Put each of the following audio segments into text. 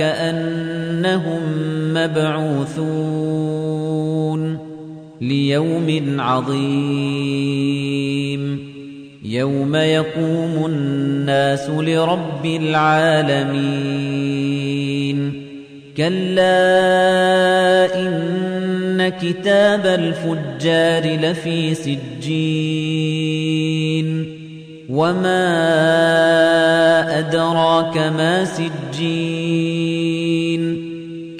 أنهم مبعوثون ليوم عظيم. يوم يقوم الناس لرب العالمين. كلا إن كتاب الفجار لفي سجين. وما أدراك ما سجين.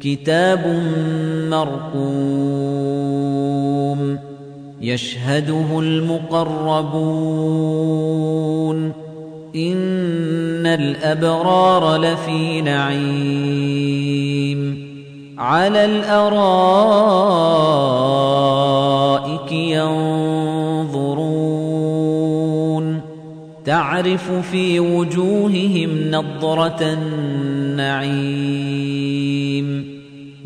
كتاب مرقوم يشهده المقربون إن الأبرار لفي نعيم على الأرائك ينظرون تعرف في وجوههم نضرة النعيم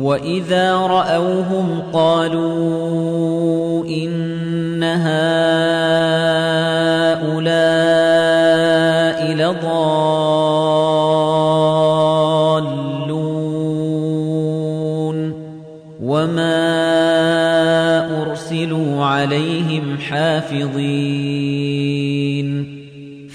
وَإِذَا رَأَوْهُمْ قَالُوا إِنَّ هَؤُلَاءِ لَضَالُّونَ وَمَا أُرْسِلُوا عَلَيْهِمْ حَافِظِينَ